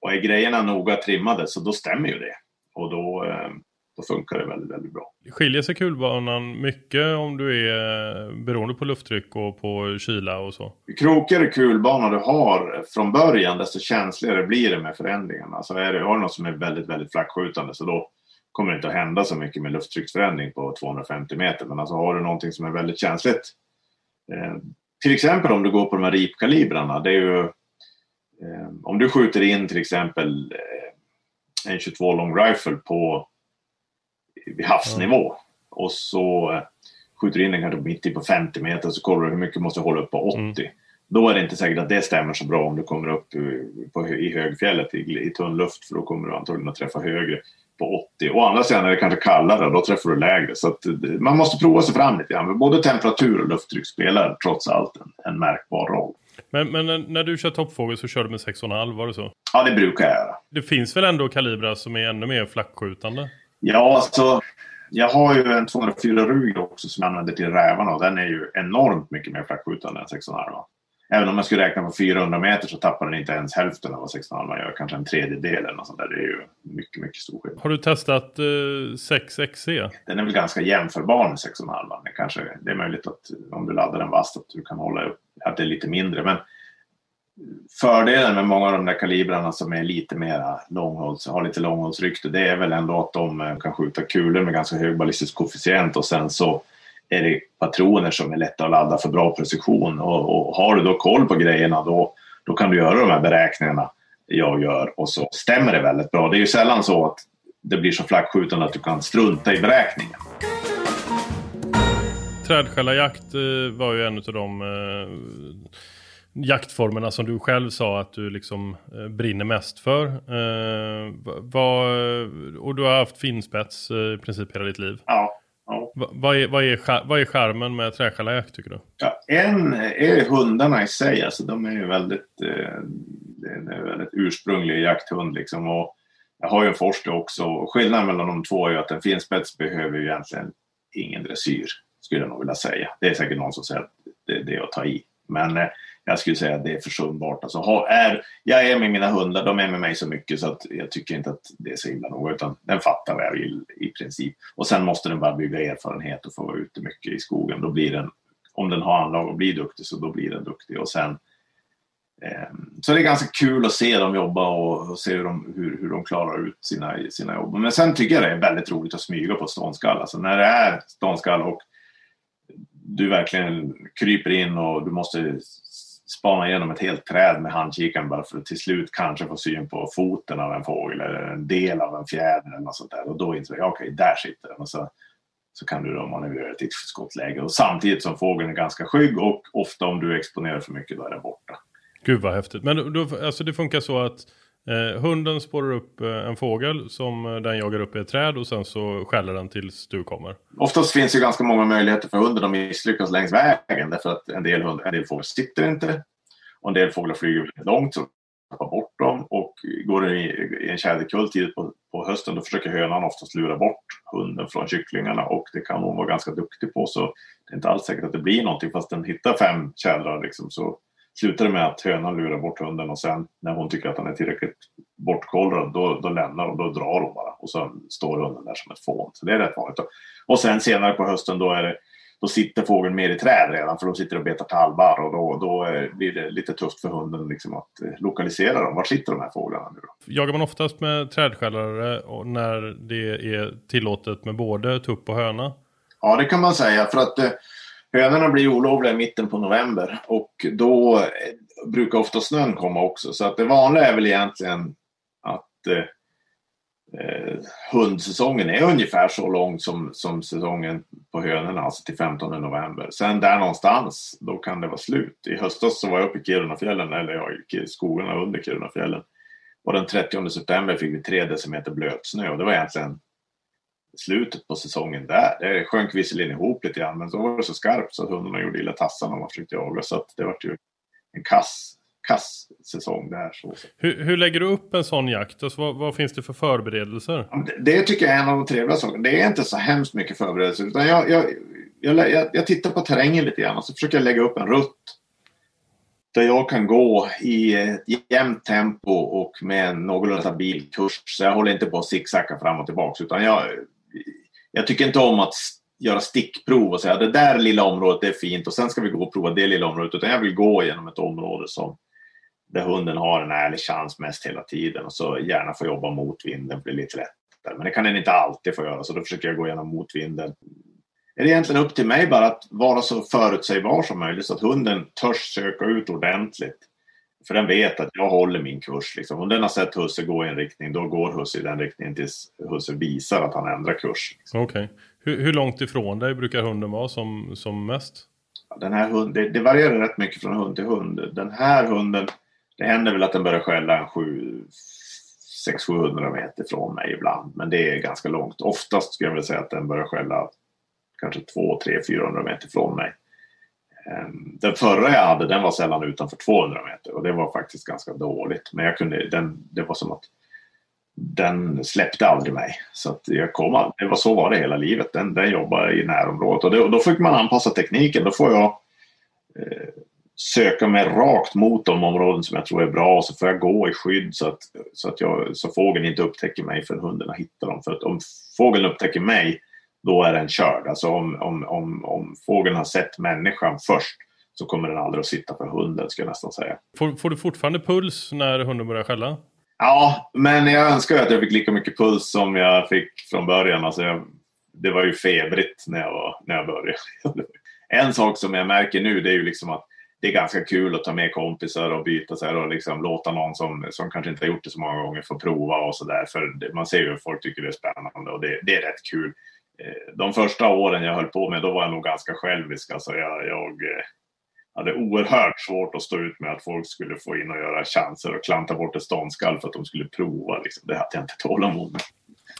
och är grejerna noga trimmade så då stämmer ju det. Och då, eh, då funkar det väldigt, väldigt bra.
Skiljer sig kulbanan mycket om du är beroende på lufttryck och på kyla och så?
Ju krokigare kulbana du har från början desto känsligare blir det med förändringarna. Alltså är det, har du något som är väldigt, väldigt flackskjutande så då kommer det inte att hända så mycket med lufttrycksförändring på 250 meter. Men alltså har du någonting som är väldigt känsligt. Eh, till exempel om du går på de här ripkalibrarna. Det är ju, om du skjuter in till exempel eh, en 22 long rifle på vid havsnivå. Och så eh, skjuter du in den kanske mitt i på 50 meter så kollar du hur mycket du måste hålla upp på 80. Mm. Då är det inte säkert att det stämmer så bra om du kommer upp på, i högfjället i, i tunn luft för då kommer du antagligen att träffa högre på 80. Å andra sidan är det kanske kallare och då träffar du lägre. Så att, man måste prova sig fram lite grann. Både temperatur och lufttryck spelar trots allt en, en märkbar roll.
Men, men, när du kör toppfågel så kör du med 6,5 var det så?
Ja, det brukar jag göra.
Det finns väl ändå kalibrar som är ännu mer flackskjutande?
Ja, alltså jag har ju en 204 Ruger också som jag använder till rävarna och den är ju enormt mycket mer flackskjutande än 6,5. Även om man skulle räkna på 400 meter så tappar den inte ens hälften av vad 6,5 gör. Kanske en tredjedel eller något sånt där. Det är ju mycket, mycket stor skillnad.
Har du testat eh, 6XC?
Den är väl ganska jämförbar med 6,5. Det, kanske, det är möjligt att om du laddar den vasst att du kan hålla upp att det är lite mindre. Men fördelen med många av de där kalibrarna som är lite mera långhålls, har lite långhållsrykte, det är väl ändå att de eh, kan skjuta kulor med ganska hög ballistisk koefficient och sen så är det patroner som är lätta att ladda för bra precision. Och, och har du då koll på grejerna då, då kan du göra de här beräkningarna jag gör och så stämmer det väldigt bra. Det är ju sällan så att det blir så flackskjutande att du kan strunta i beräkningen.
Trädskällarjakt eh, var ju en av de eh, jaktformerna som du själv sa att du liksom eh, brinner mest för. och du har haft finspets i princip hela ditt liv.
Ja.
Vad är, vad, är, vad är charmen med träskällarjakt tycker du?
Ja, en är hundarna i sig. Alltså, de är ju väldigt, eh, det är väldigt ursprunglig jakthund. Liksom. Och jag har ju en Forster också. Skillnaden mellan de två är ju att en finspets behöver ju egentligen ingen dressyr. Skulle jag nog vilja säga. Det är säkert någon som säger att det, det är att ta i. Men eh, jag skulle säga att det är försumbart. Alltså, ha, är, jag är med mina hundar, de är med mig så mycket så att jag tycker inte att det är så illa noga. Utan den fattar vad jag vill i princip. Och sen måste den bara bygga erfarenhet och få vara ute mycket i skogen. Då blir den, om den har anlag och blir duktig så då blir den duktig. Och sen, eh, så det är ganska kul att se dem jobba och, och se hur de, hur, hur de klarar ut sina, sina jobb. Men sen tycker jag det är väldigt roligt att smyga på ståndskall. Alltså när det är ståndskall och du verkligen kryper in och du måste spana igenom ett helt träd med handkikaren bara för att till slut kanske få syn på foten av en fågel eller en del av en fjäder eller något sånt där. Och då inser jag, okej, okay, där sitter den. Och så, så kan du då manövrera till skottläge. Och samtidigt som fågeln är ganska skygg och ofta om du exponerar för mycket då är den borta.
Gud vad häftigt. Men då, alltså det funkar så att eh, hunden spårar upp eh, en fågel som eh, den jagar upp i ett träd och sen så skäller den tills du kommer.
Oftast finns det ganska många möjligheter för hunden att misslyckas längs vägen därför att en del, hund, en del fåglar sitter inte. Och en del fåglar flyger väldigt långt så tappar bort dem. Och går det i, en tjäderkull tidigt på, på hösten då försöker hönan oftast lura bort hunden från kycklingarna. Och det kan hon vara ganska duktig på så det är inte alls säkert att det blir någonting. Fast den hittar fem tjädrar liksom, så slutar det med att hönan lurar bort hunden och sen när hon tycker att han är tillräckligt bortkollrad då, då lämnar hon, då drar hon bara och så står hunden där som ett fån. Så det är rätt vanligt. Och sen senare på hösten då är det då sitter fågeln mer i träd redan för de sitter och betar talbar och då, då blir det lite tufft för hunden liksom att eh, lokalisera dem. Var sitter de här fåglarna nu då?
Jagar man oftast med trädskällare när det är tillåtet med både tupp och höna?
Ja, det kan man säga för att eh, hönorna blir olovliga i mitten på november och då eh, brukar ofta snön komma också. Så att det vanliga är väl egentligen att eh, eh, hundsäsongen är ungefär så lång som, som säsongen på hönorna, alltså till 15 november. Sen där någonstans, då kan det vara slut. I höstas så var jag uppe i Kirunafjällen, eller ja, i skogarna under Kirunafjällen. Och den 30 september fick vi tre decimeter blötsnö och det var egentligen slutet på säsongen där. Det sjönk visserligen ihop lite grann men så var det så skarpt så att hundarna gjorde illa tassarna och man försökte jaga. Så att det var ju en kass kass säsong där. Så.
Hur, hur lägger du upp en sån jakt? Alltså, vad, vad finns det för förberedelser?
Det, det, tycker jag är en av de trevliga sakerna. Det är inte så hemskt mycket förberedelser. Utan jag, jag, jag, jag, jag tittar på terrängen lite grann och så försöker jag lägga upp en rutt. Där jag kan gå i ett jämnt tempo och med en någorlunda stabil kurs. Så jag håller inte på att zigzacka fram och tillbaka. Utan jag, jag tycker inte om att göra stickprov och säga det där lilla området är fint och sen ska vi gå och prova det lilla området. Utan jag vill gå genom ett område som där hunden har en ärlig chans mest hela tiden och så gärna få jobba mot vinden blir lite lättare. Men det kan den inte alltid få göra så då försöker jag gå igenom motvinden. Är det egentligen upp till mig bara att vara så förutsägbar som möjligt så att hunden törs söka ut ordentligt. För den vet att jag håller min kurs. Liksom. Om den har sett husse gå i en riktning, då går husse i den riktningen tills husse visar att han ändrar kurs.
Liksom. Okej. Okay. Hur, hur, långt ifrån dig brukar hunden vara som, som mest?
Den här hunden, det, det varierar rätt mycket från hund till hund. Den här hunden, det händer väl att den börjar skälla en 600-700 meter från mig ibland. Men det är ganska långt. Oftast skulle jag vilja säga att den börjar skälla kanske 2, 3, 400 meter från mig. Ehm, den förra jag hade den var sällan utanför 200 meter och det var faktiskt ganska dåligt. Men jag kunde, den, det var som att den släppte aldrig mig. Så att jag kom, det var så var det hela livet. Den, den jobbade i närområdet och, det, och då fick man anpassa tekniken. Då får jag eh, söka mig rakt mot de områden som jag tror är bra och så får jag gå i skydd så att, så att jag, så fågeln inte upptäcker mig för hundarna hittar dem. För att om fågeln upptäcker mig då är den körd. Alltså om, om, om, om fågeln har sett människan först så kommer den aldrig att sitta för hunden, ska jag nästan säga.
Får, får du fortfarande puls när hunden börjar skälla?
Ja, men jag önskar att jag fick lika mycket puls som jag fick från början. Alltså jag, det var ju febrigt när jag, var, när jag började. <laughs> en sak som jag märker nu det är ju liksom att det är ganska kul att ta med kompisar och byta så här och liksom låta någon som, som kanske inte har gjort det så många gånger få prova och så där. För man ser ju att folk tycker det är spännande och det, det är rätt kul. Eh, de första åren jag höll på med, då var jag nog ganska självisk. Alltså jag, jag eh, hade oerhört svårt att stå ut med att folk skulle få in och göra chanser och klanta bort ett ståndskall för att de skulle prova. Liksom. Det hade jag inte tålamod med.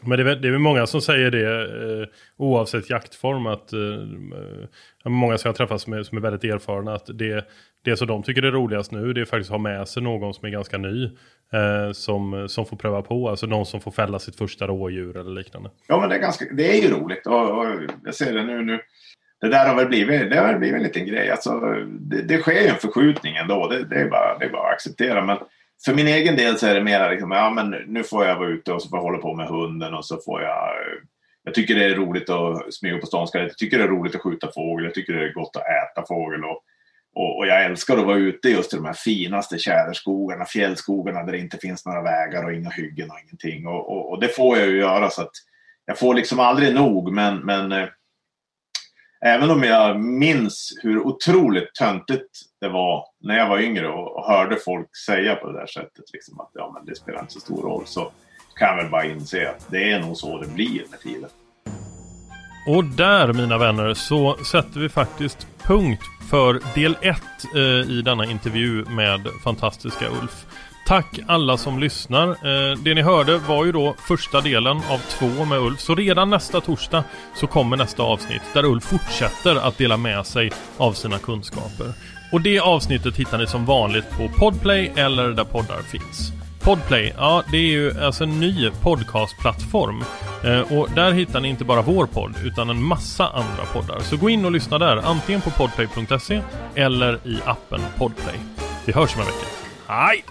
Men det är, väl, det är väl många som säger det eh, oavsett jaktform. att eh, eh, Många som jag träffat som är, som är väldigt erfarna. att det, det som de tycker är roligast nu det är faktiskt att ha med sig någon som är ganska ny. Eh, som, som får pröva på. Alltså någon som får fälla sitt första rådjur eller liknande.
Ja men det är, ganska, det är ju roligt. Och, och jag ser det nu. nu det där har väl blivit, det har blivit en liten grej. Alltså, det, det sker ju en förskjutning ändå. Det, det, är bara, det är bara att acceptera. Men för min egen del så är det mer liksom, ja men nu får jag vara ute och så får jag hålla på med hunden och så får jag jag tycker det är roligt att smyga på stan, Jag tycker det är roligt att skjuta fågel. Jag tycker det är gott att äta fågel. Och, och, och, jag älskar att vara ute just i de här finaste tjäderskogarna, fjällskogarna där det inte finns några vägar och inga hyggen och ingenting. Och, och, och det får jag ju göra så att jag får liksom aldrig nog. Men, men eh, även om jag minns hur otroligt töntigt det var när jag var yngre och, hörde folk säga på det där sättet liksom att ja, men det spelar inte så stor roll så kan jag väl bara inse att det är nog så det blir med tiden.
Och där mina vänner så sätter vi faktiskt punkt för del 1 eh, i denna intervju med fantastiska Ulf. Tack alla som lyssnar. Eh, det ni hörde var ju då första delen av två med Ulf. Så redan nästa torsdag så kommer nästa avsnitt där Ulf fortsätter att dela med sig av sina kunskaper. Och det avsnittet hittar ni som vanligt på Podplay eller där poddar finns. Podplay, ja det är ju alltså en ny podcastplattform. Eh, och där hittar ni inte bara vår podd utan en massa andra poddar. Så gå in och lyssna där, antingen på podplay.se eller i appen Podplay. Vi hörs om en vecka. Hej!